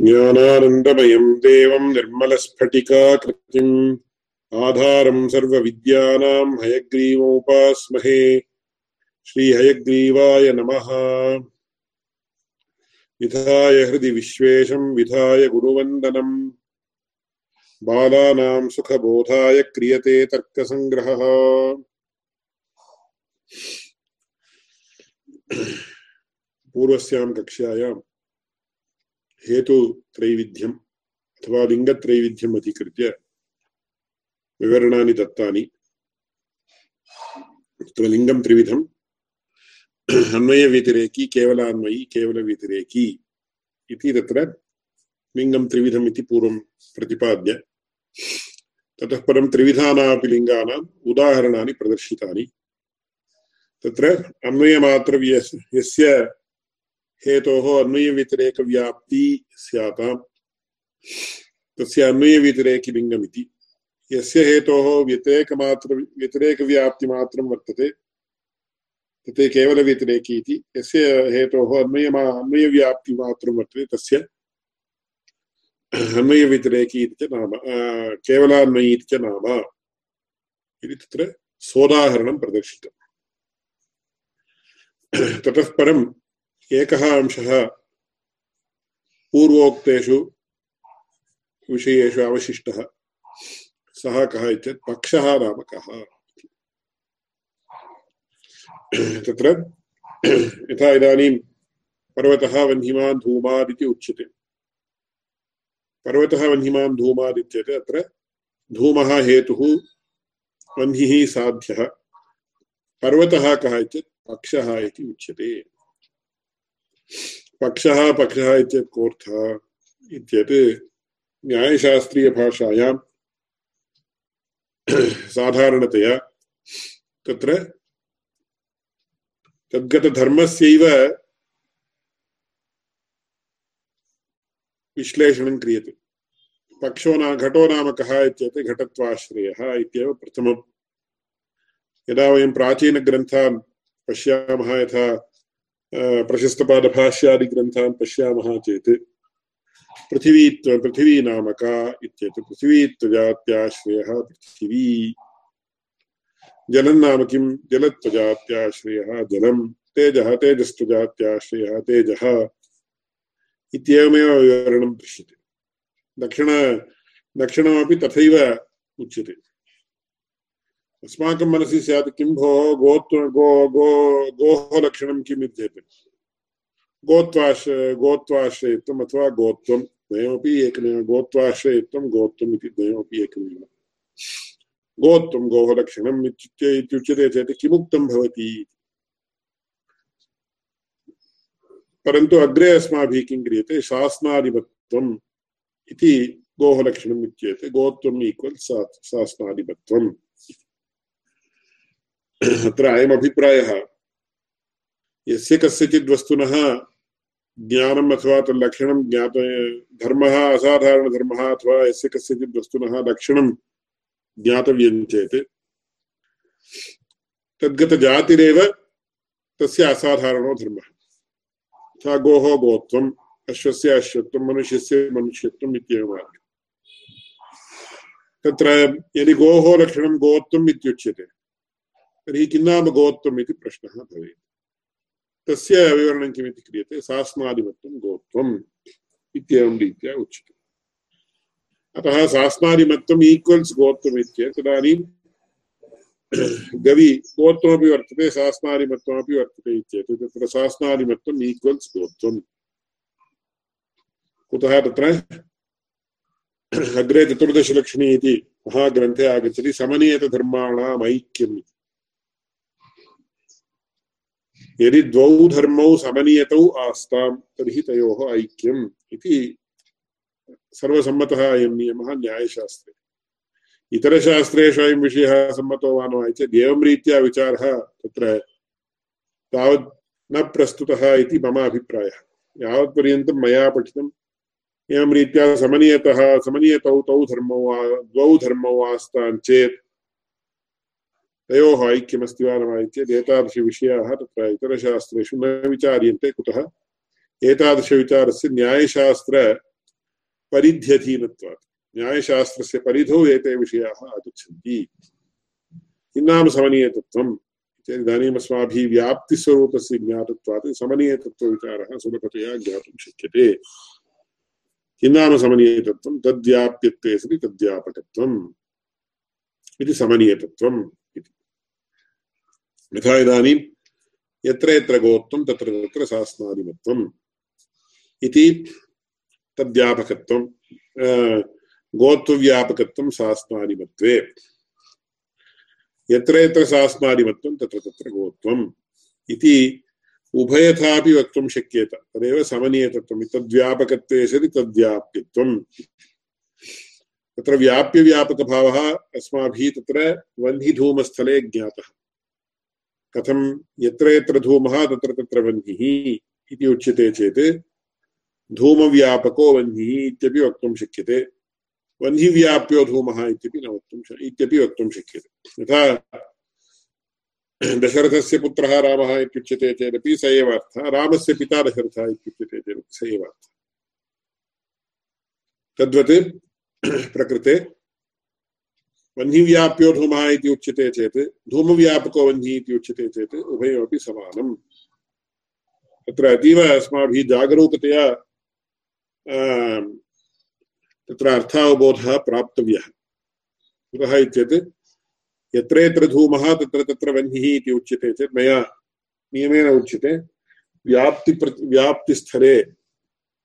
ज्ञानानन्दमयम् देवम् निर्मलस्फटिकाकृतिम् आधारम् सर्वविद्यानाम् हयग्रीवोपास्महे। श्रीहयग्रीवाय नमः। विधाय हृदि विश्वेशम् विधाय गुरुवन्दनम् बालानाम् सुखबोधाय क्रियते तर्कसङ्ग्रहः। पूर्वस्याम् कक्ष्यायाम्। हेतुत्रैविध्यम् अथवा लिङ्गत्रैविध्यम् अधिकृत्य विवरणानि दत्तानि। तत्र लिङ्गं त्रिविधम्। अन्वयव्यतिरेकी केवलान्वयी केवलव्यतिरेकी इति तत्र लिङ्गं त्रिविधम् इति पूर्वं प्रतिपाद्य। ततः परं त्रिविधानामपि लिङ्गानाम् उदाहरणानि प्रदर्शितानि। तत्र अन्वयमात्र यस्य हेतोः अन्वयव्यतिरेकव्याप्ति स्याताम् तस्य अन्वयव्यतिरेकिलिङ्गमिति यस्य हेतोः व्यतिरेकमात्र व्यतिरेकव्याप्तिमात्रं वर्तते तत् केवलव्यतिरेकी इति यस्य हेतोः अन्वयमा अन्वयव्याप्तिमात्रं वर्तते तस्य अन्वयव्यतिरेकी इति च नाम केवलान्वयी इति नाम इति तत्र सोदाहरणं प्रदर्शितम् ततः परम् एकः अंशः। पूर्वोक्तेषु विषयेषु अवशिष्टः। सः कः इत्येतत् पक्षः नाम कः? तत्र यथा इदानीं पर्वतः वह्निमान् धूमादिति उच्यते। पर्वतः वह्निमान् धूमादित्येते अत्र धूमः हेतुः वह्निः साध्यः। पर्वतः कः इत्येतत् पक्षः इति उच्यते। पक्षः पक्षः इत्येतत् कोऽर्थः इत्येत् न्यायशास्त्रीयभाषायां साधारणतया तत्र तद्गतधर्मस्यैव विश्लेषणं क्रियते। पक्षो न, घटो नाम कः इत्येत् घटत्वाश्रयः इत्येव प्रथमम्। यदा वयं प्राचीनग्रन्थान् पश्यामः यथा प्रशस्तपादभाष्यादिग्रन्थान् पश्यामः चेत् पृथिवी पृथिवी नाम का इत्येतत् पृथिवीत्वजात्याश्रयः पृथिवी जलं नाम किं जलत्वजात्याश्रयः जलं तेजः तेजस्त्वजात्याश्रयः तेजः इत्येवमेव विवरणं दृश्यते दक्षिण दक्षिणमपि तथैव उच्यते अस्माकं मनसि स्यात्, किं भोः गोत्व गो गो गोः लक्षणं किम् गोत्वाश्रयत्वम् अथवा गोत्वं द्वयमपि एकमेव। गोत्वाश्रयत्वं गोत्वम् इति द्वयमपि एकमेव। गोत्वं गोः लक्षणम् इत्युच्य, इत्युच्यते चेत् किमुक्तं भवति परन्तु अग्रे अस्माभिः किं क्रियते? शासनादिमत्वम् इति गोः लक्षणम् इत्येते गोत्वम् ईक्वल् शासनादिमत्वम् अत्र अयमभिप्रायः यस्य कस्यचित् ज्ञानम् अथवा तल्लक्षणं ज्ञात धर्मः, असाधारणधर्मः अथवा यस्य कस्यचित् वस्तुनः लक्षणं ज्ञातव्यं चेत्, तद्गतजातिरेव तस्य असाधारणो धर्मः। यथा गोः गोत्वम्, अश्वस्य अश्वत्वं मनुष्यस्य मनुष्यत्वम् इत्येवम् तत्र यदि गोः लक्षणं गोत्वम् इत्युच्यते तर्हि किं नाम गोत्वम् इति प्रश्नः भवेत्। तस्य विवरणं किमिति क्रियते? सास्नादिमत्वं गोत्वम् इत्येवं रीत्या उच्यते। अतः सास्नादिमत्वम् ईक्वल्स् गोत्वम् इत्येतत्। तदानीं गवि गोत्वमपि वर्तते सास्नादिमत्वमपि वर्तते इत्येतत्। तत्र सास्नादिमत्वम् ईक्वल्स् गोत्वम्। कुतः तत्र? अग्रे चतुर्दशलक्ष्मी इति महाग्रन्थे आगच्छति। ऐक्यम् इति यदि द्वौ धर्मौ समनीयतौ आस्ताम्, तर्हि तयोः ऐक्यम् इति सर्वसम्मतः अयं नियमः न्यायशास्त्रे। इतरशास्त्रेषु अयं विषयः सम्मतो वा न वा एवं रीत्या विचारः तत्र तावत् न प्रस्तुतः इति मम अभिप्रायः। यावत्पर्यन्तं मया पठितम्। एवं रीत्या समनीयतः, समनीयतौ तौ धर्मौ द्वौ धर्मौ आस्तान् चेत् तयोः ऐक्यमस्ति वा न वा चेत् एतादृशविषयाः तत्र इतरशास्त्रेषु न विचार्यन्ते, कुतः? एतादृशविचारस्य न्यायशास्त्र परिध्यधीनत्वात् न्यायशास्त्रस्य परिधौ एते विषयाः आगच्छन्ति। किं नाम समनीयतत्वम् इदानीम् अस्माभिः व्याप्तिस्वरूपस्य ज्ञातत्वात्। सुलभतया ज्ञातुं शक्यते। किं नाम समनीयतत्त्वं तद्व्याप्यत्वे सति तद्व्यापकत्वम् इति समनीयतत्त्वम्। इति यथा इदानीं यत्र यत्र गोत्वं तत्र तत्र शास्नादिमत्वम् इति तद्व्यापकत्वं गोत्वव्यापकत्वं शास्नादिमत्वे। यत्र यत्र शास्नादिमत्वं तत्र तत्र गोत्वम् इति उभयथापि वक्तुं शक्येत। तदेव समनीयतत्वम्। तद्व्यापकत्वे सति तद्व्याप्यत्वम्। तत्र व्याप्यव्यापकभावः अस्माभिः तत्र वह्निधूमस्थले ज्ञातः। कथं यत्र यत्र धूमः, तत्र तत्र वह्निः इति उच्यते चेत् धूमव्यापको वह्निः इत्यपि वक्तुं शक्यते। वह्निव्याप्यो धूमः इत्यपि न वक्तुं इत्यपि वक्तुं शक्यते। यथा दशरथस्य पुत्रः रामः इत्युच्यते चेदपि, स एव अर्थः। रामस्य पिता दशरथः इत्युच्यते चेदपि, स एव अर्थः। तद्वत् प्रकृते वह्निव्याप्यो धूमः इति उच्यते चेत् धूमव्यापको वह्निः इति उच्यते चेत् उभयोपि समानम्। तत्र अतीव अस्माभिः जागरूकतया तत्र अर्थावबोधः प्राप्तव्यः। कुतः इत्येत् यत्र यत्र धूमः, तत्र तत्र वह्निः इति उच्यते चेत् मया नियमेन उच्यते। व्याप्ति व्याप्तिस्थले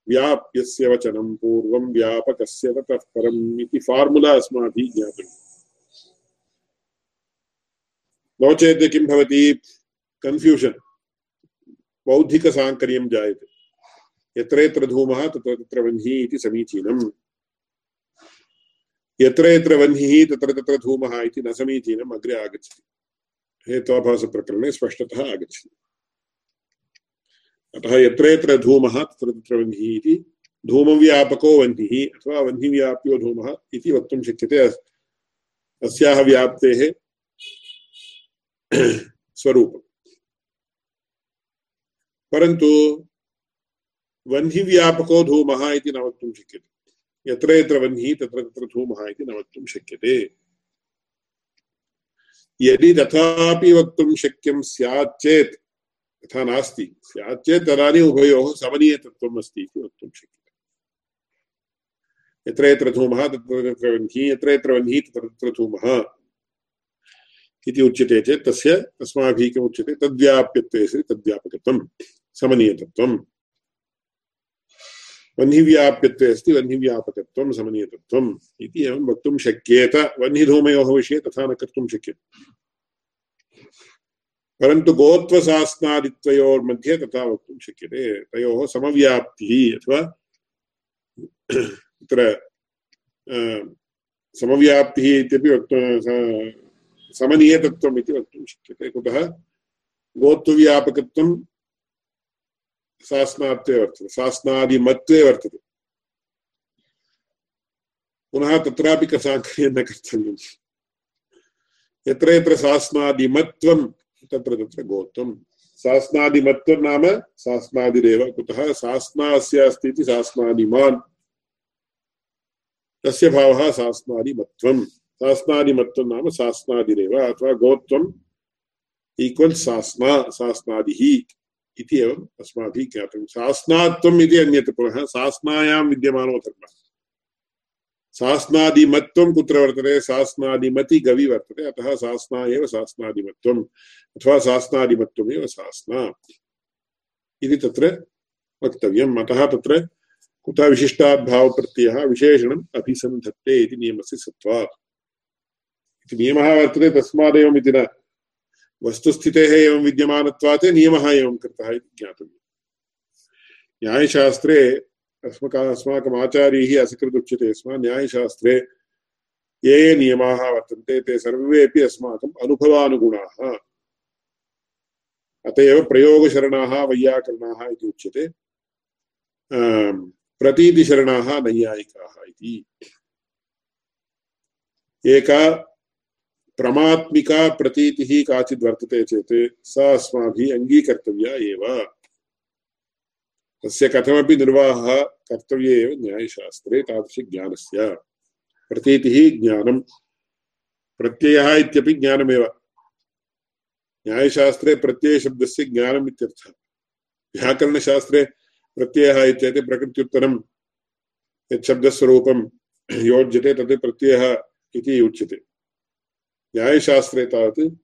व्याप्यस्य वचनं पूर्वं व्यापकस्य ततः परम् इति फार्मुला अस्माभिः ज्ञातव्यम् नो चेत् किं भवति? कन्फ्यूषन् बौद्धिकसाङ्कर्यं जायते। यत्र यत्र धूमः, तत्र तत्र वह्निः इति समीचीनम्। यत्र यत्र वह्निः, तत्र तत्र धूमः इति न समीचीनम्, अग्रे आगच्छति। हेत्वाभासप्रकरणे स्पष्टतः आगच्छति। अतः यत्र यत्र धूमः, तत्र तत्र वह्निः इति, धूमव्यापको वह्निः, अथवा वह्निव्याप्यो धूमः इति वक्तुं शक्यते। अस्याः व्याप्तेः स्वरूपम् परन्तु वह्निव्यापको धूमः इति न वक्तुं शक्यते। यत्र यत्र वह्निः तत्र तत्र धूमः इति न वक्तुं शक्यते। यदि तथापि वक्तुं शक्यं स्यात् चेत्, तथा नास्ति, स्यात् चेत् तदानीम् उभयोः समनीयतत्त्वम् अस्ति इति वक्तुं शक्यते। यत्र यत्र धूमः, तत्र तत्र वह्निः यत्र यत्र वह्निः, तत्र तत्र धूमः। इति उच्यते चेत् तस्य अस्माभिः किम् उच्यते तद्व्याप्यत्वे सति तद्व्यापकत्वं समनीयतत्त्वम् वह्निव्याप्यत्वे अस्ति वह्निव्यापकत्वं, समनीयतत्वम् इति एवं वक्तुं शक्येत। वह्निधूमयोः विषये तथा न कर्तुं शक्यते। परन्तु गोत्वशास्नादित्वयोर्मध्ये तथा वक्तुं शक्यते। तयोः समव्याप्तिः अथवा तत्र समव्याप्तिः इत्यपि वक्तुं समनीयतत्वम् इति वक्तुं शक्यते। कुतः? गोत्वव्यापकत्वं शासनात्वे वर्तते, शासनादिमत्वे वर्तते। पुनः तत्रापि कसाङ्कर्यं न कर्तव्यम्। यत्र यत्र तत्र तत्र गोत्वं। नाम कुतः? अस्ति इति तस्य भावः शासनादिमत्वं नाम शासनादिरेव अथवा गोत्वम् ईक्वल् शासना शासनादिः इति एवम् अस्माभिः ज्ञातव्यं शासनात्वम् इति अन्यत् पुनः शासनायां विद्यमानो धर्मः शासनादिमत्वं कुत्र वर्तते शासनादिमति गवि वर्तते अतः शासना एव शासनादिमत्वम् अथवा शासनादिमत्वमेव शासना इति तत्र वक्तव्यम् अतः तत्र कुतः विशिष्टाद्भावप्रत्ययः विशेषणम् अभिसन्धत्ते इति नियमस्य सत्त्वात् इति नियमः वर्तते तस्मादेवम् इति न। वस्तुस्थितेः एवं विद्यमानत्वात् नियमः एवं कृतः इति ज्ञातव्यम्। न्यायशास्त्रे अस्मक अस्माकम् आचार्यैः असकृदुच्यते स्म। न्यायशास्त्रे ये ये नियमाः वर्तन्ते, ते सर्वेपि अस्माकम् अनुभवानुगुणाः। अत एव प्रयोगशरणाः, वैयाकरणाः इति उच्यते। प्रतीतिशरणाः नैयायिकाः इति। एका प्रमात्मिका प्रतीतिः काचिद् वर्तते चेत् सा अस्माभिः अङ्गीकर्तव्या एव। तस्य कथमपि निर्वाहः कर्तव्ये एव न्यायशास्त्रे तादृशज्ञानस्य प्रतीतिः ज्ञानं प्रत्ययः इत्यपि ज्ञानमेव। न्यायशास्त्रे प्रत्ययशब्दस्य ज्ञानम् इत्यर्थः। व्याकरणशास्त्रे प्रत्ययः इत्येते प्रकृत्युत्तरं यत् शब्दस्वरूपं योज्यते तत् प्रत्ययः इति उच्यते। न्यायशास्त्रे तावत्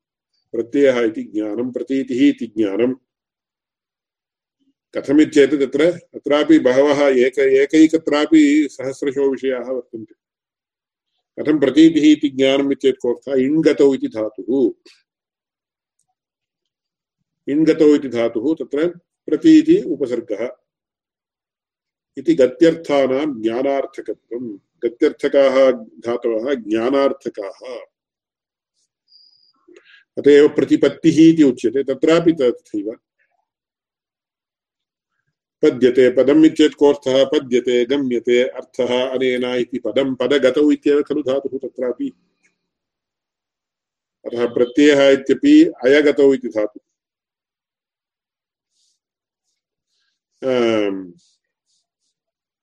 प्रत्ययः इति ज्ञानं, प्रतीतिः इति ज्ञानं। कथमित्येतत् तत्र, अत्रापि बहवः एक, एकैकत्रापि सहस्रशो विषयाः वर्तन्ते। कथं प्रतीतिः इति ज्ञानम् इत्येतत् कोऽर्थः? इण्गतौ इति धातुः। इण्गतौ इति धातुः, तत्र प्रतीति उपसर्गः। इति गत्यर्थानां ज्ञानार्थकत्वं। गत्यर्थकाः धातवः ज्ञानार्थकाः। अत एव प्रतिपत्तिः इति उच्यते, तत्रापि तथैव। पद्यते पदम् इत्येतत् कोऽर्थः? पद्यते, गम्यते, अर्थः, अनेन इति पदं पदगतौ इत्येव खलु धातुः तत्रापि। अतः प्रत्ययः इत्यपि अयगतौ इति धातुः।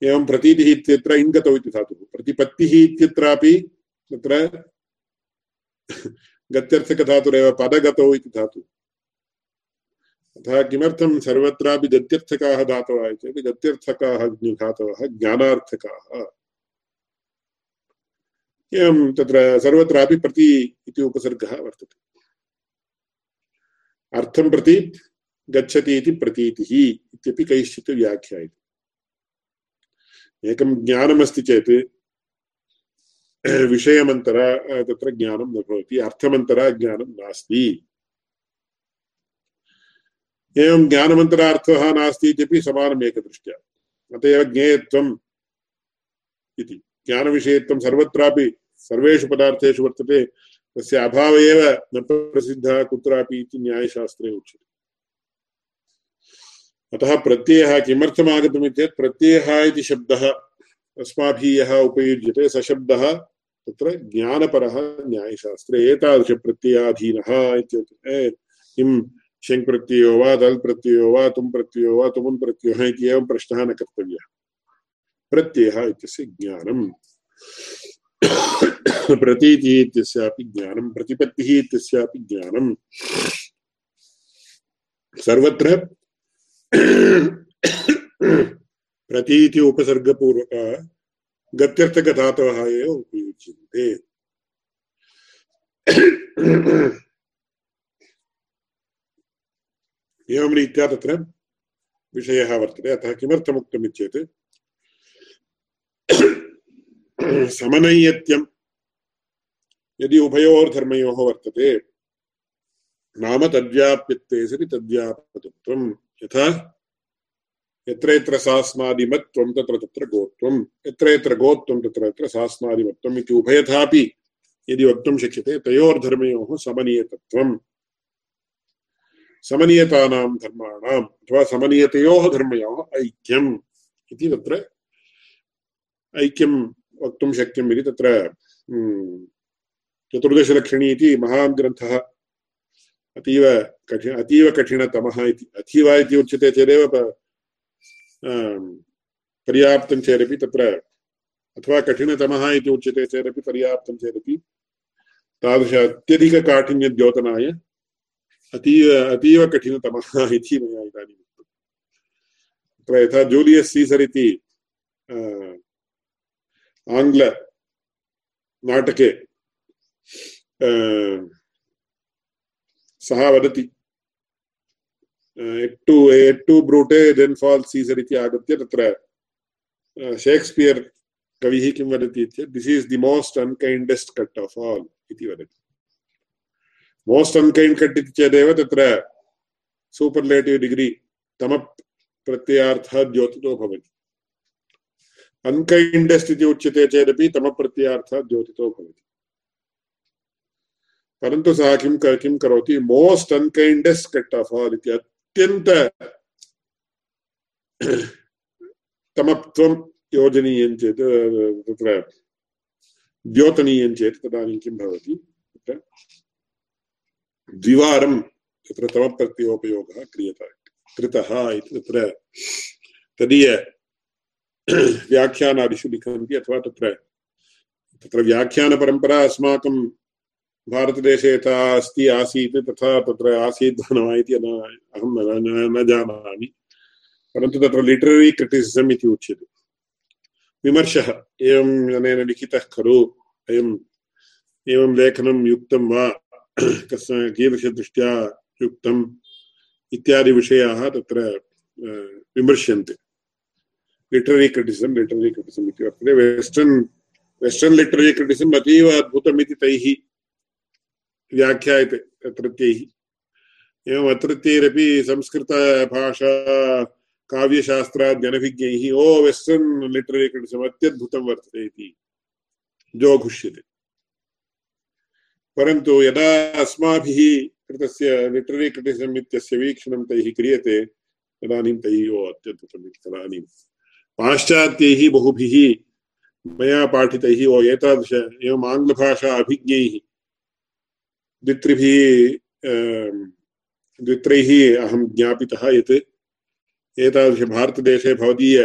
एवं प्रतीतिः इत्यत्र इङ्गतौ इति धातुः। प्रतिपत्तिः इत्यत्रापि तत्र गत्यर्थकधातुरेव पदगतौ इति धातुः। अतः किमर्थं सर्वत्रापि गत्यर्थकाः धातवः चेत् गत्यर्थकाः धातवः, ज्ञानार्थकाः? एवं तत्र सर्वत्रापि प्रति इति उपसर्गः वर्तते। अर्थं प्रति गच्छति इति प्रतीतिः इत्यपि कैश्चित् व्याख्यायते एकं ज्ञानमस्ति चेत् विषयमन्तरा तत्र ज्ञानं न भवति, अर्थमन्तरा ज्ञानं नास्ति। एवं ज्ञानमन्तरार्थः नास्ति इत्यपि समानम् एकदृष्ट्या अत एव ज्ञेयत्वम् इति। ज्ञानविषयत्वं सर्वत्रापि, सर्वेषु पदार्थेषु वर्तते, तस्य अभाव एव न प्रसिद्धः कुत्रापि इति न्यायशास्त्रे उच्यते। अतः प्रत्ययः किमर्थम् आगतमित्येत् प्रत्ययः इति शब्दः अस्माभिः यः उपयुज्यते स शब्दः तत्र ज्ञानपरः न्यायशास्त्रे एतादृशप्रत्ययाधीनः इत्युक्ते किं शङ् प्रत्ययो वा दल् प्रत्ययो वा तुम् प्रत्ययो वा तुमुन् प्रत्ययः इति एवं प्रश्नः न कर्तव्यः। प्रत्ययः इत्यस्य ज्ञानम्। प्रतीतिः इत्यस्यापि ज्ञानं, प्रतिपत्तिः इत्यस्यापि ज्ञानं सर्वत्र प्रतीति उपसर्गपूर्वक गत्यर्थकधातवः एव उपयुज्यन्ते। एवं रीत्या तत्र विषयः वर्तते, अतः किमर्थमुक्तम् चेत् समनैयत्यं, यदि उभयोर्धर्मयोः वर्तते, नाम तद्व्याप्यत्वे सति तद्व्यापकत्वं यथा यत्र यत्र सास्मादिमत्वं तत्र तत्र गोत्वं। यत्र यत्र गोत्वं तत्र तत्र सास्मादिमत्वम् इति उभयथापि यदि वक्तुं शक्यते, तयोर्धर्मयोः समनीयतत्वं समनीयतानां धर्माणाम् अथवा समनीयतयोः धर्मयोः ऐक्यम् इति तत्र ऐक्यं वक्तुं शक्यम् इति तत्र चतुर्दशलक्षणी इति महान् ग्रन्थः। अतीव कठिन अतीव कठिनतमः इति, अतीव इति उच्यते चेदेव पर्याप्तं चेदपि तत्र अथवा कठिनतमः इति उच्यते चेदपि पर्याप्तं चेदपि तादृश अत्यधिककाठिन्यद्योतनाय अतीव अतीव कठिनतमः इति मया इदानीम् उक्तम्। तत्र यथा जूलियस् सीसर् इति आङ्ग्लनाटके सः वदति। एट्टु एट्टु ब्रूटे देन् इति आगत्य तत्र शेक्स्पियर् कविः किं वदति this the most unkindest cut of all इति वदति। मोस्ट् अन्कैण्ड् कट् इति चेदेव तत्र डिग्री तमप्रत्ययार्थः द्योतितो भवति। अन्कैण्डेस्ट् इति उच्यते चेदपि तमप्रत्ययार्थः द्योतितो भवति। परन्तु सः किं करोति? मोस्ट् अन्कैण्डेस्ट् इति अत्यन्त तमत्वं योजनीयं चेत् तत्र द्योतनीयं चेत् तदानीं किं भवति तत्र द्विवारं तत्र तमप्रत्ययोपयोगः क्रियते कृतः इति तत्र तदीय व्याख्यानादिषु लिखन्ति अथवा तत्र तत्र व्याख्यानपरम्परा अस्माकं भारतदेशे यथा अस्ति आसीत् तथा तत्र आसीत् न इति अहं न जानामि। परन्तु तत्र लिटररी क्रिटिसिसम् इति उच्यते। विमर्शः एवम् अनेन लिखितः खलु, अयम् एवं लेखनं युक्तं वा? कस् कीदृशदृष्ट्या युक्तम्? इत्यादि विषयाः तत्र विमर्श्यन्ते। लिटररी क्रिटिसिसम् लिटररी क्रिटिसिम् इति वर्तते। वेस्टर्न् वेस्टर्न् लिटररी क्रिटिसिम् अतीव अद्भुतम् इति तैः व्याख्यायते तत्रत्यैः एवम् अत्रत्यैरपि संस्कृतभाषा ओ वेस्टर्न् लिटररी क्रिटिसिम् अत्यद्भुतं वर्तते इति जोघुष्यते परन्तु यदा अस्माभिः कृतस्य लिटररी क्रिटिसिम् इत्यस्य वीक्षणं तैः क्रियते, तदानीं तैः ओ अत्यद्भुतम् इति, तदानीं पाश्चात्यैः बहुभिः मया पाठितैः ओ एतादृश एवम् आङ्ग्लभाषा अभिज्ञैः द्वित्रिभिः द्वित्रैः अहं ज्ञापितः यत् एतादृशभारतदेशे भवदीय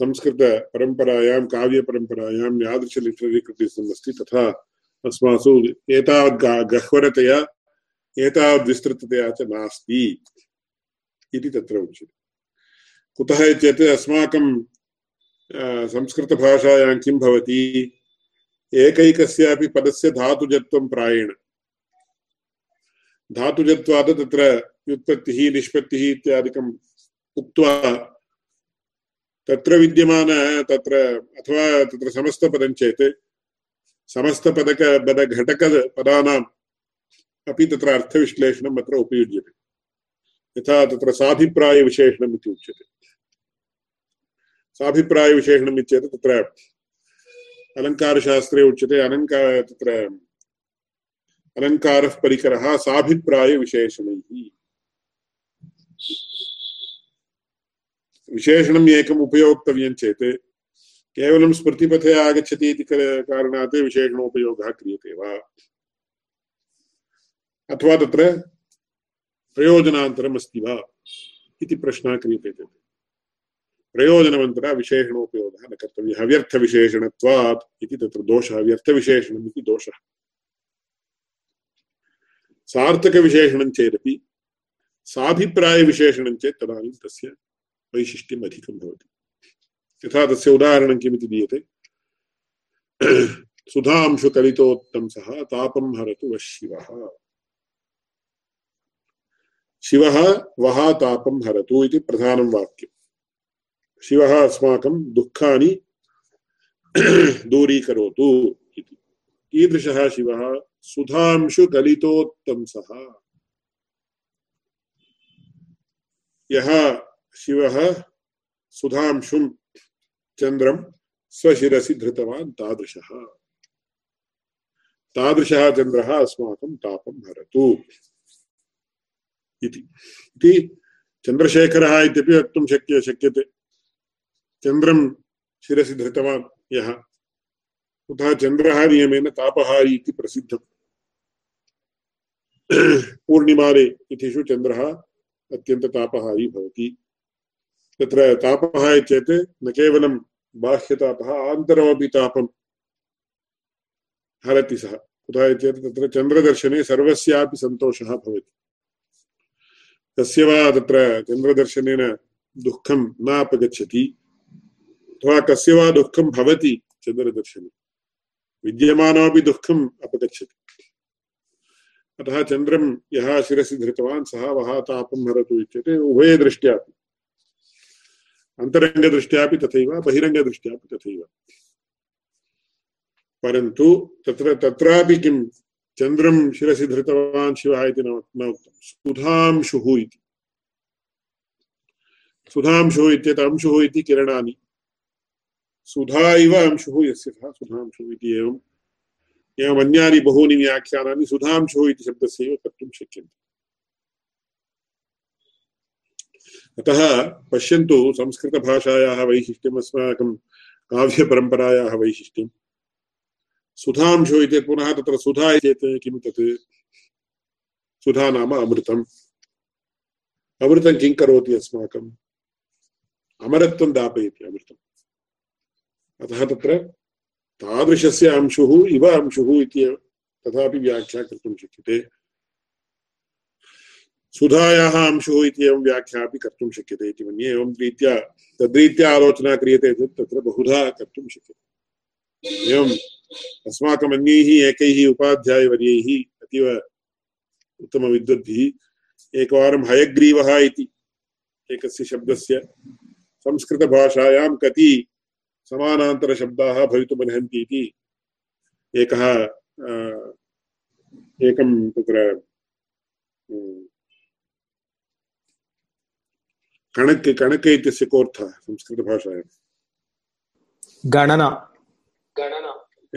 संस्कृतपरम्परायां काव्यपरम्परायां, यादृश लिटररी क्रिटिसिम् अस्ति तथा अस्मासु एतावत् गह्वरतया एतावद्विस्तृततया च नास्ति इति तत्र उच्यते। कुतः चेत् अस्माकं संस्कृतभाषायां किं भवति? एकैकस्यापि पदस्य धातुजत्वं प्रायेण। धातुजत्वात् तत्र व्युत्पत्तिः, निष्पत्तिः इत्यादिकम् उक्त्वा तत्र विद्यमान, तत्र अथवा तत्र समस्तपदं चेत् समस्तपदक पदघटकपदानाम् अपि तत्र अर्थविश्लेषणम् अत्र उपयुज्यते। यथा तत्र साभिप्रायविशेषणम् इति उच्यते। साभिप्रायविशेषणम् इत्येतत् तत्र अलङ्कारशास्त्रे उच्यते। अलङ्कार तत्र अलङ्कारः परिकरः साभिप्रायविशेषणैः विशेषणम् एकम् उपयोक्तव्यं चेत् केवलं स्मृतिपथे आगच्छति इति कारणात् विशेषणोपयोगः क्रियते वा? अथवा तत्र प्रयोजनान्तरम् अस्ति वा इति प्रश्नः न कर्तव्यः। व्यर्थविशेषणत्वात् इति दोषः। व्यर्थविशेषणम् इति दोषः। सार्थकविशेषणं चेदपि, साभिप्रायविशेषणं चेत् तदानीं तस्य वैशिष्ट्यम् अधिकं भवति। यथा तस्य उदाहरणं किमिति दीयते? सुधांशुकलितोत्तंसः तापं हरतु वः शिवः। शिवः वः तापं हरतु इति प्रधानं वाक्यम्। शिवः अस्माकं दुःखानि दूरीकरोतु। कीदृशः शिवः? सुधांशुकलितोत्तंसः यः शिवः? सुधांशुं चन्द्रं स्वशिरसि धृतवान् तादृशः। तादृशः चन्द्रः अस्माकं तापं हरतु इति चन्द्रशेखरः इत्यपि वक्तुं शक्य, शक्यते। चन्द्रं शिरसि धृतवान् यः। कुतः चन्द्रः नियमेन तापहारी इति प्रसिद्धम् पूर्णिमारे इतिषु चन्द्रः अत्यन्ततापहारी भवति। तत्र तापः चेत् न केवलं बाह्यतापः, आन्तरमपि तापं हरति सः। कुतः चेत् तत्र चन्द्रदर्शने सर्वस्यापि सन्तोषः भवति। तस्य वा तत्र चन्द्रदर्शनेन दुःखं न अपगच्छति अथवा कस्य वा दुःखं भवति चन्द्रदर्शने विद्यमानमपि दुःखम् अपगच्छति। अतः चन्द्रं यः शिरसि धृतवान्, सः वः तापं हरतु इत्यते उभयदृष्ट्यापि अन्तरङ्गदृष्ट्यापि तथैव, बहिरङ्गदृष्ट्यापि तथैव। परन्तु तत्र, तत्रापि किं? चन्द्रं शिरसि धृतवान् शिवः इति न उक्तं। सुधांशुः इति। सुधांशुः अंशुः इति किरणानि। सुधा इव अंशुः यस्य सः सुधांशुः इति एवम् एवम् अन्यानि बहूनि व्याख्यानानि सुधांशुः इति शब्दस्यैव कर्तुं शक्यन्ते। अतः पश्यन्तु संस्कृतभाषायाः वैशिष्ट्यम् अस्माकं काव्यपरम्परायाः वैशिष्ट्यं सुधांशु इति पुनः तत्र सुधा चेत् किं तत्? सुधा नाम अमृतम्। अमृतं किं करोति अस्माकं अमरत्वं दापयति अमृतम्। अतः तत्र तादृशस्य अंशुः इव अंशुः इति तथापि व्याख्या कर्तुं शक्यते। सुधायाः अंशुः इति एवं व्याख्या अपि कर्तुं शक्यते इति मन्ये। एवं रीत्या, तद्रीत्या आलोचना क्रियते चेत् तत्र बहुधा कर्तुं शक्यते। एवम् अस्माकम् अन्यैः, एकैः उपाध्यायवर्यैः अतीव उत्तमविद्वद्भिः एकवारं हयग्रीवः इति एकस्य शब्दस्य संस्कृतभाषायां कति समानान्तरशब्दाः भवितुमर्हन्ति इति एकः एकं तत्र कणक् कणक इत्यस्य कोऽर्थः संस्कृतभाषायां? गणना। गणना।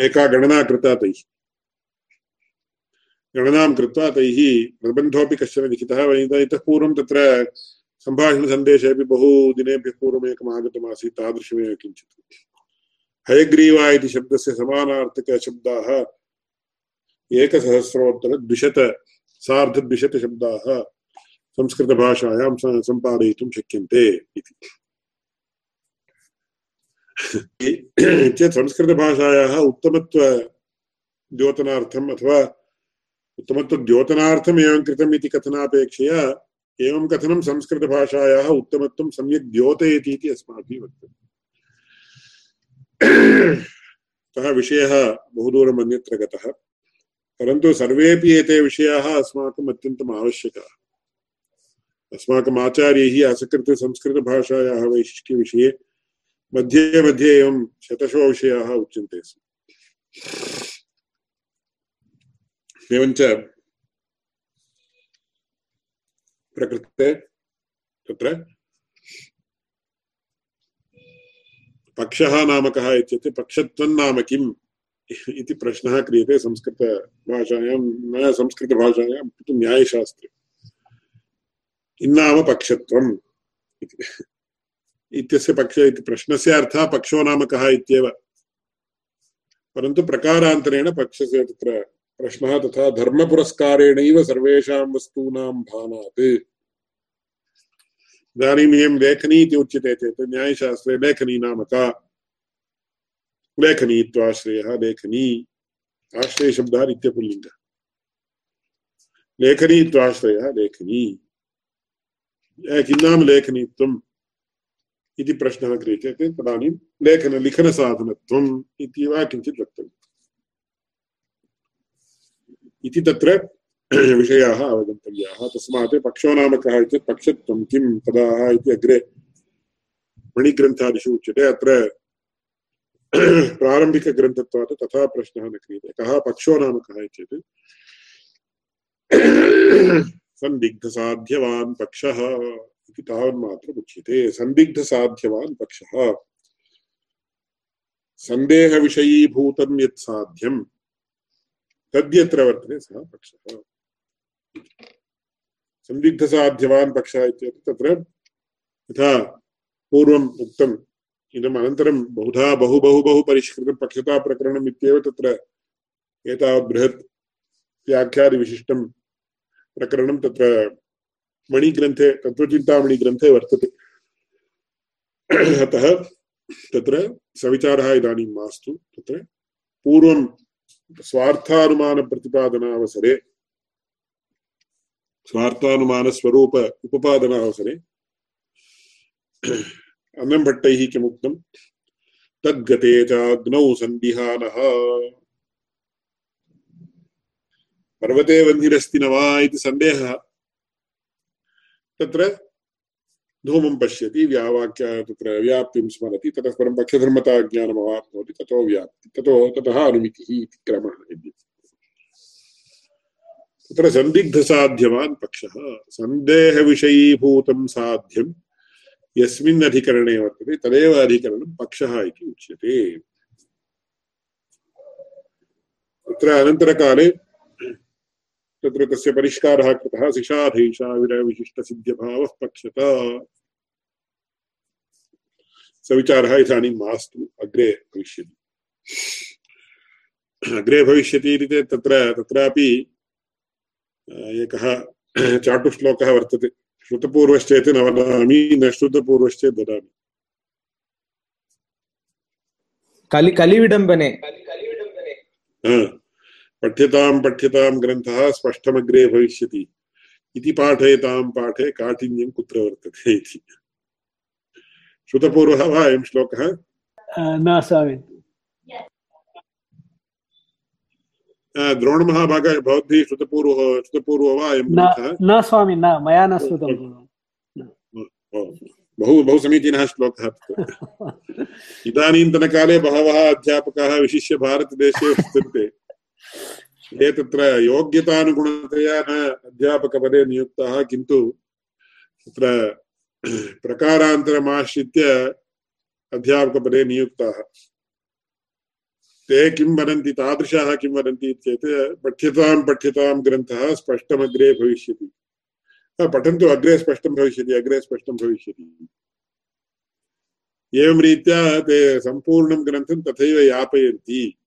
एका गणना कृता तैः। गणनां कृत्वा तैः प्रबन्धोऽपि कश्चन लिखितः इतः पूर्वं तत्र सम्भाषणसन्देशे अपि बहु दिनेभ्यः पूर्वम् एकम् आगतमासीत् तादृशमेव किञ्चित्। हयग्रीवा इति शब्दस्य समानार्थकशब्दाः एकसहस्रोत्तरद्विशत सार्धद्विशतशब्दाः संस्कृतभाषायां सम्पादयितुं शक्यन्ते इति। चेत् संस्कृतभाषायाः उत्तमत्वद्योतनार्थम् अथवा उत्तमत्वद्योतनार्थम् एवं कृतम् इति कथनापेक्षया एवं कथनं संस्कृतभाषायाः उत्तमत्वं सम्यक् द्योतयति इति अस्माभिः वक्तव्यम्। अतः विषयः बहुदूरम् अन्यत्र गतः। परन्तु सर्वेपि एते विषयाः अस्माकम् अत्यन्तम् आवश्यकाः। अस्माकम् आचार्यैः असकृतसंस्कृतभाषायाः वैशिष्ट्यविषये मध्ये मध्ये एवं शतशो विषयाः उच्यन्ते। स्म एवञ्च प्रकृते तत्र? पक्षः नाम कः इत्युक्ते पक्षत्वं नाम किम्? इति प्रश्नः क्रियते संस्कृतभाषायां न संस्कृतभाषायां किन्तु न्यायशास्त्रे। इन्नाम पक्षत्वम्? इत्यस्य पक्ष इति प्रश्नस्य अर्थः पक्षो नाम कः इत्येव। परन्तु प्रकारान्तरेण पक्षस्य तत्र प्रश्नः तथा धर्मपुरस्कारेणैव सर्वेषां वस्तूनां भानात्। इदानीम् इयं लेखनी इति उच्यते चेत् न्यायशास्त्रे लेखनी नाम का लेखनीत्वाश्रयः लेखनी आश्रयशब्दः नित्यपुल्लिङ्गः लेखनी। किं नाम लेखनीत्वम् इति प्रश्नः क्रियते चेत् तदानीं लेखन लिखनसाधनत्वम् इति वा किञ्चित् वक्तव्यम्। इति तत्र विषयाः अवगन्तव्याः। तस्मात् पक्षो नाम कः चेत् पक्षत्वं किं तदाः इति अग्रे मणिग्रन्थादिषु उच्यते। अत्र प्रारम्भिकग्रन्थत्वात् तथा प्रश्नः न क्रियते। कः पक्षो नाम कः चेत् सन्दिग्धसाध्यवान् पक्षः इति तावन्मात्रम् उच्यते। सन्दिग्धसाध्यवान् पक्षः। सन्देहविषयीभूतं यत् साध्यं, तद्यत्र वर्तते सः पक्षः। सन्दिग्धसाध्यवान् पक्षः इत्येतत् तत्र यथा पूर्वम् उक्तम्। इदम् अनन्तरं बहुधा बहु बहु बहु परिष्कृतं पक्षताप्रकरणम् इत्येव तत्र एतावत् बृहत् व्याख्यादिविशिष्टं प्रकरणं तत्र मणिग्रन्थे, तत्त्वचिन्तामणिग्रन्थे वर्तते। अतः तत्र सविचारः इदानीं मास्तु। तत्र पूर्वं स्वार्थानुमानप्रतिपादनावसरे स्वार्थानुमानस्वरूप उपपादनावसरे। अन्नभट्टैः किमुक्तं तद्गते चाग्नौ सन्दिहानः पर्वते वह्निरस्ति न वा इति सन्देहः। तत्र धूमं पश्यति, व्यावाक्य तत्र व्याप्तिं स्मरति, ततः परं पक्षधर्मताज्ञानमवाप्नोति ततो व्याप्ति, ततो ततः अनुमितिः इति क्रमः विद्यते तत्र सन्दिग्धसाध्यवान् पक्षः। सन्देहविषयीभूतं साध्यं। यस्मिन् अधिकरणे वर्तते, तदेव अधिकरणं पक्षः इति उच्यते। तत्र अनन्तरकाले तत्र तस्य परिष्कारः कृतः सिषाधैषाविरविशिष्टसिद्ध्यभावः पक्षता। सविचारः इदानीं मास्तु, अग्रे भविष्यति। अग्रे भविष्यति इति चेत् तत्र, तत्रापि एकः चाटुश्लोकः वर्तते। श्रुतपूर्वश्चेत् न वदामि न श्रुतपूर्वश्चेत् ददामि। कलि कलिविडम्बने। पठ्यतां पठ्यतां ग्रन्थः स्पष्टमग्रे भविष्यति। इति पाठयतां पाठे काठिन्यं कुत्र वर्तते इति। श्रुतपूर्वः वा अयं श्लोकः? न स्वामि द्रोणमहाभाग भवद्भिः श्रुतपूर्वः श्रुतपूर्वो वा अयं न स्वामि न मया न श्रुतं। बहु बहु समीचीनः श्लोकः इदानीन्तनकाले बहवः अध्यापकाः विशिष्य भारतदेशे वर्तन्ते ये तत्र योग्यतानुगुणतया न अध्यापकपदे नियुक्ताः किन्तु तत्र प्रकारान्तरमाश्रित्य अध्यापकपदे नियुक्ताः। ते किं वदन्ति? तादृशाः किं वदन्ति चेत् पठ्यतां पठ्यतां ग्रन्थः स्पष्टमग्रे भविष्यति। पठन्तु, अग्रे स्पष्टं भविष्यति, अग्रे स्पष्टं भविष्यति। एवं रीत्या ते सम्पूर्णं ग्रन्थं तथैव यापयन्ति।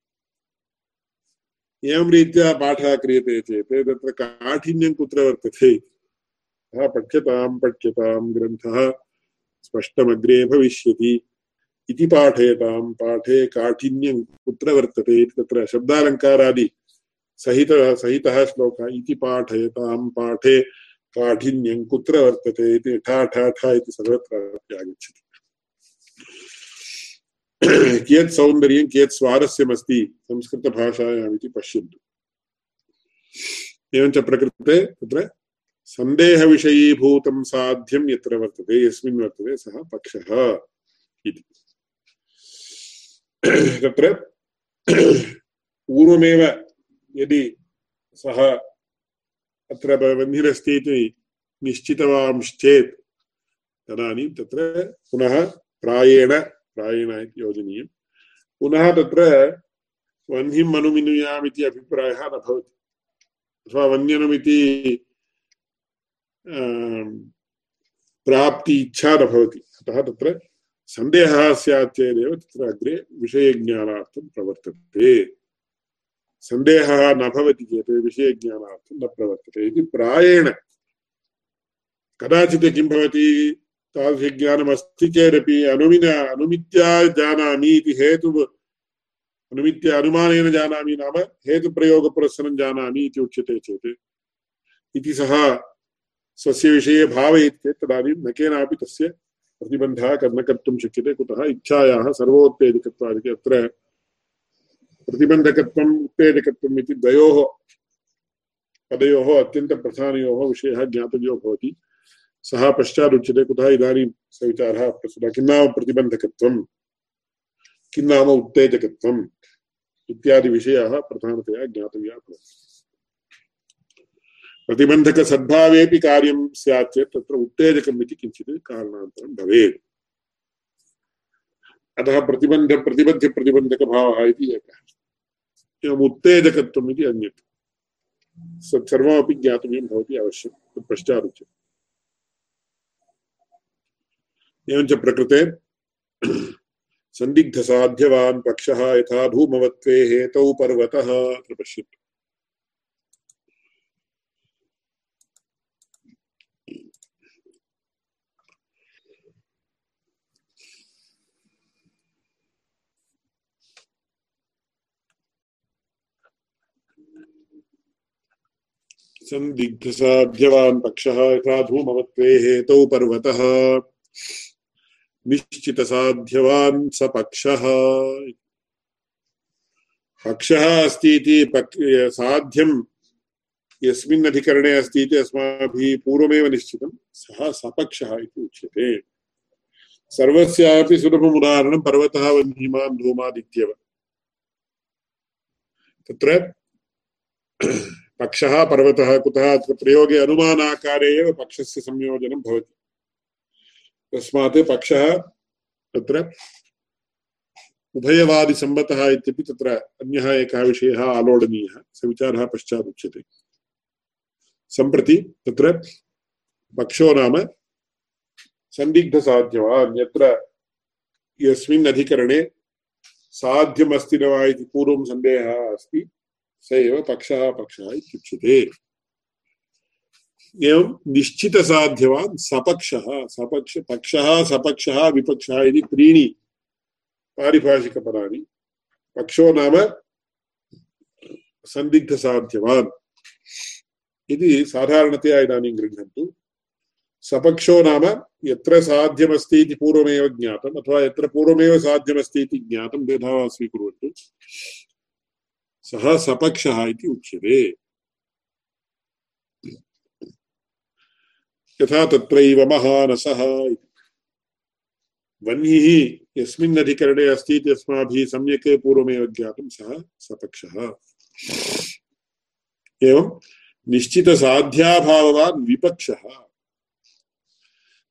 एवं रीत्या पाठः क्रियते चेत् तत्र काठिन्यं कुत्र वर्तते? पठ्यतां पठ्यतां ग्रन्थः स्पष्टमग्रे भविष्यति। इति पाठयतां पाठे काठिन्यं कुत्र वर्तते इति तत्र शब्दालङ्कारादि सहित, सहितः श्लोकः इति पाठयतां पाठे काठिन्यं कुत्र वर्तते इति ठा ठा ठा इति सर्वत्र आगच्छति। कियत् सौन्दर्यं, कियत् स्वारस्यमस्ति संस्कृतभाषायाम् इति पश्यन्तु। एवञ्च प्रकृते तत्र सन्देहविषयीभूतं साध्यं यत्र वर्तते, यस्मिन् वर्तते सः पक्षः इति। तत्र पूर्वमेव यदि सः अत्र बन्धिरस्ति इति निश्चितवांश्चेत् तदानीं तत्र पुनः प्रायेण प्रायेण इति योजनीयं। पुनः तत्र वह्निम् अनुमिनुयाम् इति अभिप्रायः न भवति। अथवा वन्यनुमिति प्राप्ति इच्छा न भवति। अतः तत्र सन्देहः स्यात् चेदेव तत्र अग्रे विषयज्ञानार्थं प्रवर्तते सन्देहः न भवति चेत् विषयज्ञानार्थं न प्रवर्तते इति प्रायेण कदाचित् किं भवति तादृशज्ञानमस्ति चेदपि अनुमिन अनुमित्या जानामि इति हेतु अनुमित्य अनुमानेन जानामि नाम हेतुप्रयोगपुरस्सरं जानामि इति उच्यते चेत् इति सः स्वस्य विषये भावयति चेत् तदानीं न केनापि तस्य प्रतिबन्धः न कर्तुं शक्यते, कुतः इच्छायाः सर्वोत्तेजकत्वादिति अत्र प्रतिबन्धकत्वम् उत्तेजकत्वम् इति द्वयोः पदयोः अत्यन्तप्रधानयोः विषयः ज्ञातव्यो भवति। सः पश्चादुच्यते, कुतः इदानीं स विचारः प्रस्तुतः, किं नाम प्रतिबन्धकत्वं किं नाम उत्तेजकत्वम्? इत्यादिविषयाः प्रधानतया ज्ञातव्याः भवन्ति। प्रतिबन्धकसद्भावेपि कार्यं स्यात् चेत् तत्र उत्तेजकम् इति किञ्चित् अतः प्रतिबन्ध, प्रतिबद्ध, प्रतिबन्धकभावः इति एकः एवम् उत्तेजकत्वम् अन्यत्। ज्ञातव्यं भवति अवश्यं एवञ्च प्रकृते सन्दिग्धसाध्यवान् पक्षः यथा धूमवत्वे हेतौ पर्वतः अत्र पश्यन्तु सन्दिग्धसाध्यवान् पक्षः यथा धूमवत्वे हेतौ पर्वतः। निश्चितसाध्यवान् स पक्षः पक्षः अस्ति इति साध्यं यस्मिन् अधिकरणे अस्ति इति अस्माभिः पूर्वमेव निश्चितं। सः सपक्षः इति उच्यते। सर्वस्यापि सुलभम् उदाहरणं पर्वतः, वह्निमान् तत्र पक्षः पर्वतः कुतः प्रयोगे अनुमानाकारे एव पक्षस्य संयोजनं भवति। तस्मात् पक्षः तत्र उभयवादिसम्मतः इत्यपि तत्र अन्यः एकः विषयः आलोडनीयः स विचारः पश्चात् उच्यते सम्प्रति तत्र पक्षो नाम सन्दिग्धसाध्यवान् यत्र यस्मिन् अधिकरणे साध्यमस्ति न वा इति पूर्वं सन्देहः अस्ति। स एव पक्षः पक्षः इत्युच्यते एवं निश्चितसाध्यवान् सपक्षः सपक्ष पक्षः सपक्षः विपक्षः इति त्रीणि पारिभाषिकपदानि पक्षो नाम सन्दिग्धसाध्यवान् इति साधारणतया इदानीं गृह्णन्तु सपक्षो नाम यत्र साध्यमस्ति इति पूर्वमेव ज्ञातम् अथवा यत्र पूर्वमेव साध्यमस्ति इति ज्ञातं द्विधा स्वीकुर्वन्तु सः सपक्षः इति उच्यते। यथा तत्रैव महानसः। वह्निः यस्मिन् अधिकरणे अस्ति इति अस्माभिः सम्यक् पूर्वमेव ज्ञातं सः विपक्षः।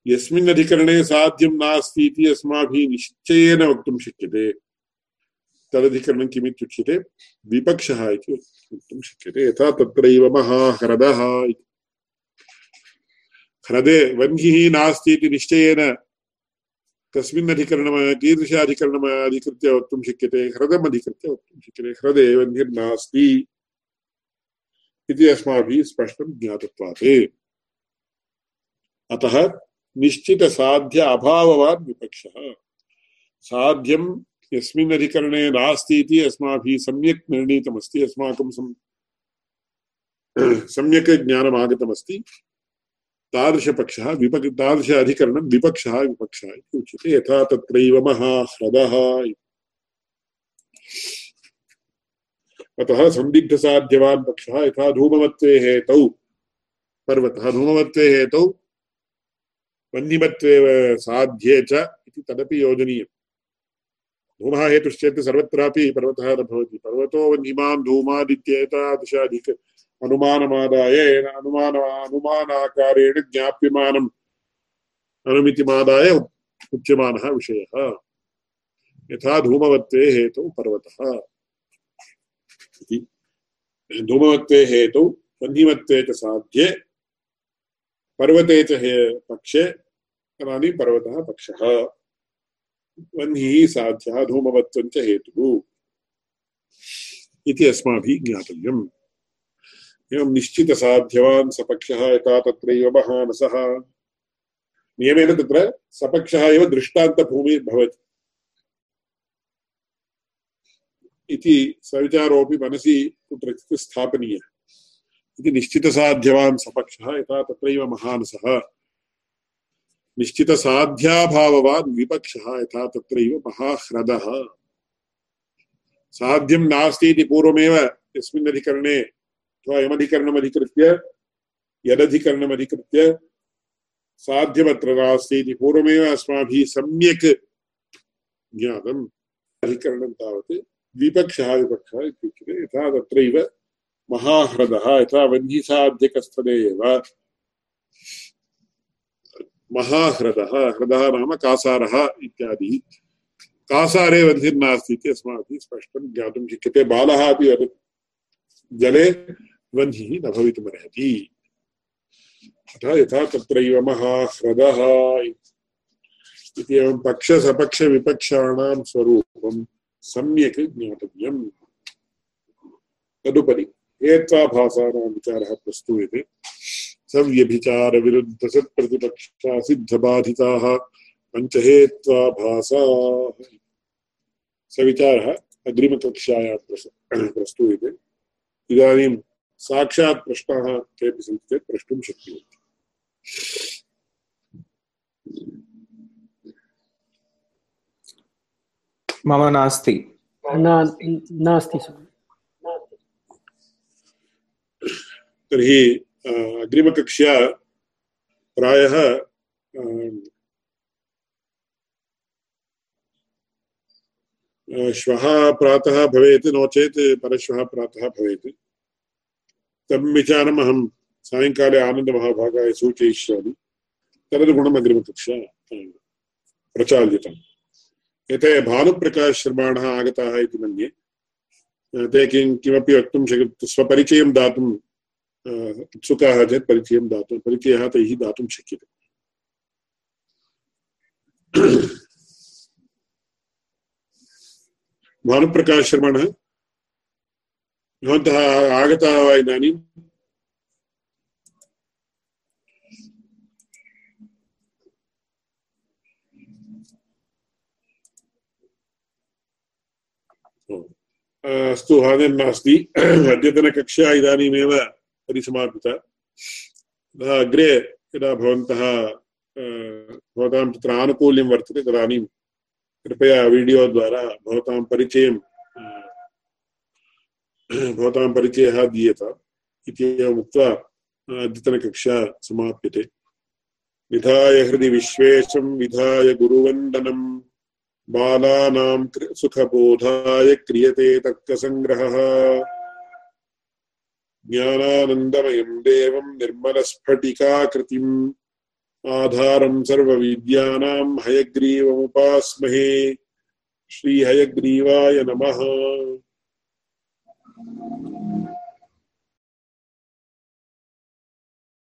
यस्मिन् अधिकरणे साध्यं नास्ति इति अस्माभिः निश्चयेन वक्तुं शक्यते। तदधिकरणं किमित्युच्यते विपक्षः इति वक्तुं शक्यते। यथा तत्रैव महाह्रदः इति। ह्रदे वह्निः नास्ति इति निश्चयेन कस्मिन् अधिकरणम् कीदृश अधिकरणम् अधिकृत्य वक्तुं शक्यते? ह्रदम् अधिकृत्य वक्तुं शक्यते। ह्रदे वह्निर्नास्ति इति अस्माभिः स्पष्टं ज्ञातत्वात्। अतः निश्चितसाध्य अभाववान् विपक्षः। साध्यं यस्मिन् अधिकरणे नास्ति इति अस्माभिः सम्यक् निर्णीतमस्ति, अस्माकं सम् सम्यक् ज्ञानम् आगतमस्ति तादृशपक्षः विपक्, तादृश अधिकरणं विपक्षः विपक्षः इति उच्यते। यथा तत्रैव महाह्रदः अतः सन्दिग्धसाध्यवान् पक्षः यथा धूमवत्वे हेतौ, पर्वतः धूमवत्वे हेतौ वह्निमत्वेव साध्ये च इति तदपि योजनीयम्। धूमः हेतुश्चेत् सर्वत्रापि पर्वतः न भवति। पर्वतो वह्निमान् धूमादित्येतादृशाधिक अनुमानमादाय अनुमान अनुमानाकारेण ज्ञाप्यमानम् अनुमितिमादाय उच्यमानः विषयः। यथा धूमवत्वे हेतौ पर्वतः। इति। धूमवत्वे हेतौ वह्निमत्वे च साध्ये, पर्वते च हे पक्षे, तदानीं पर्वतः पक्षः। वह्निः साध्यः धूमवत्वं च हेतुः इति अस्माभिः ज्ञातव्यम्। एवं निश्चितसाध्यवान् सपक्षः यथा तत्रैव महानसः। नियमेन तत्र सपक्षः एव दृष्टान्तभूमिर्भवति इति सविचारोऽपि मनसि कुत्रचित् स्थापनीयः इति निश्चितसाध्यवान् सपक्षः यथा तत्रैव महानसः। निश्चितसाध्याभाववान् विपक्षः यथा तत्रैव महाह्रदः। साध्यं नास्ति पूर्वमेव यस्मिन् अधिकरणे अथवा यमधिकरणमधिकृत्य, यदधिकरणमधिकृत्य साध्यमत्र नास्ति इति पूर्वमेव अस्माभिः सम्यक् ज्ञातम्। अधिकरणं तावत् विपक्षः विपक्षः इत्युच्यते। यथा तत्रैव महाह्रदः, यथा वह्निसाध्यकस्थले एव महाह्रदः, ह्रदः नाम कासारः इत्यादि। कासारे वह्निर्नास्ति इति अस्माभिः स्पष्टं ज्ञातुं शक्यते। बालः अपि जले वह्निः न भवितुमर्हति। अतः यथा तत्रैव महाह्रदः इति एवं पक्षसपक्षविपक्षाणां स्वरूपं सम्यक् ज्ञातव्यम्। तदुपरि हेत्वाभासानां विचारः प्रस्तूयते। सव्यभिचारविरुद्धसत्प्रतिपक्षा सिद्धबाधिताः पञ्चहेत्वाभासाः सविचारः अग्रिमकक्षायां प्रस्तूयते। इदानीं साक्षात् प्रश्नाः केऽपि सन्ति चेत् प्रष्टुं शक्नुवन्ति। मम नास्ति। नास्ति तर्हि अग्रिमकक्ष्या प्रायः श्वः प्रातः भवेत्, नो चेत् परश्वः प्रातः भवेत्। तं विचारम् अहं सायङ्काले आनन्दमहाभागाय सूचयिष्यामि। तदनुगुणम् अग्रिमकक्षा प्रचाल्यताम्। एते भानुप्रकाशशर्माणः आगताः इति मन्ये ते किं किमपि वक्तुं शक् स्वपरिचयं दातुम् उत्सुकाः चेत् परिचयं दातुं परिचयः तैः दातुं शक्यते भानुप्रकाशशर्मणः भवन्तः आगताः वा इदानीम् अस्तु हानिर्नास्ति अद्यतनकक्षा इदानीमेव परिसमापिता। अग्रे यदा भवन्तः भवतां तत्र आनुकूल्यं वर्तते, तदानीं कृपया वीडियो द्वारा भवतां परिचयं भवतां परिचयः दीयत इति एवम् उक्त्वा अद्यतनकक्षा समाप्यते। विधाय हृदि विश्वेशं, विधाय गुरुवन्दनम् बालानां सुखबोधाय क्रियते तर्कसङ्ग्रहः। ज्ञानानन्दमयं देवम् निर्मलस्फटिकाकृतिम् आधारम् सर्वविद्यानाम् हयग्रीवमुपास्महे श्रीहयग्रीवाय नमः।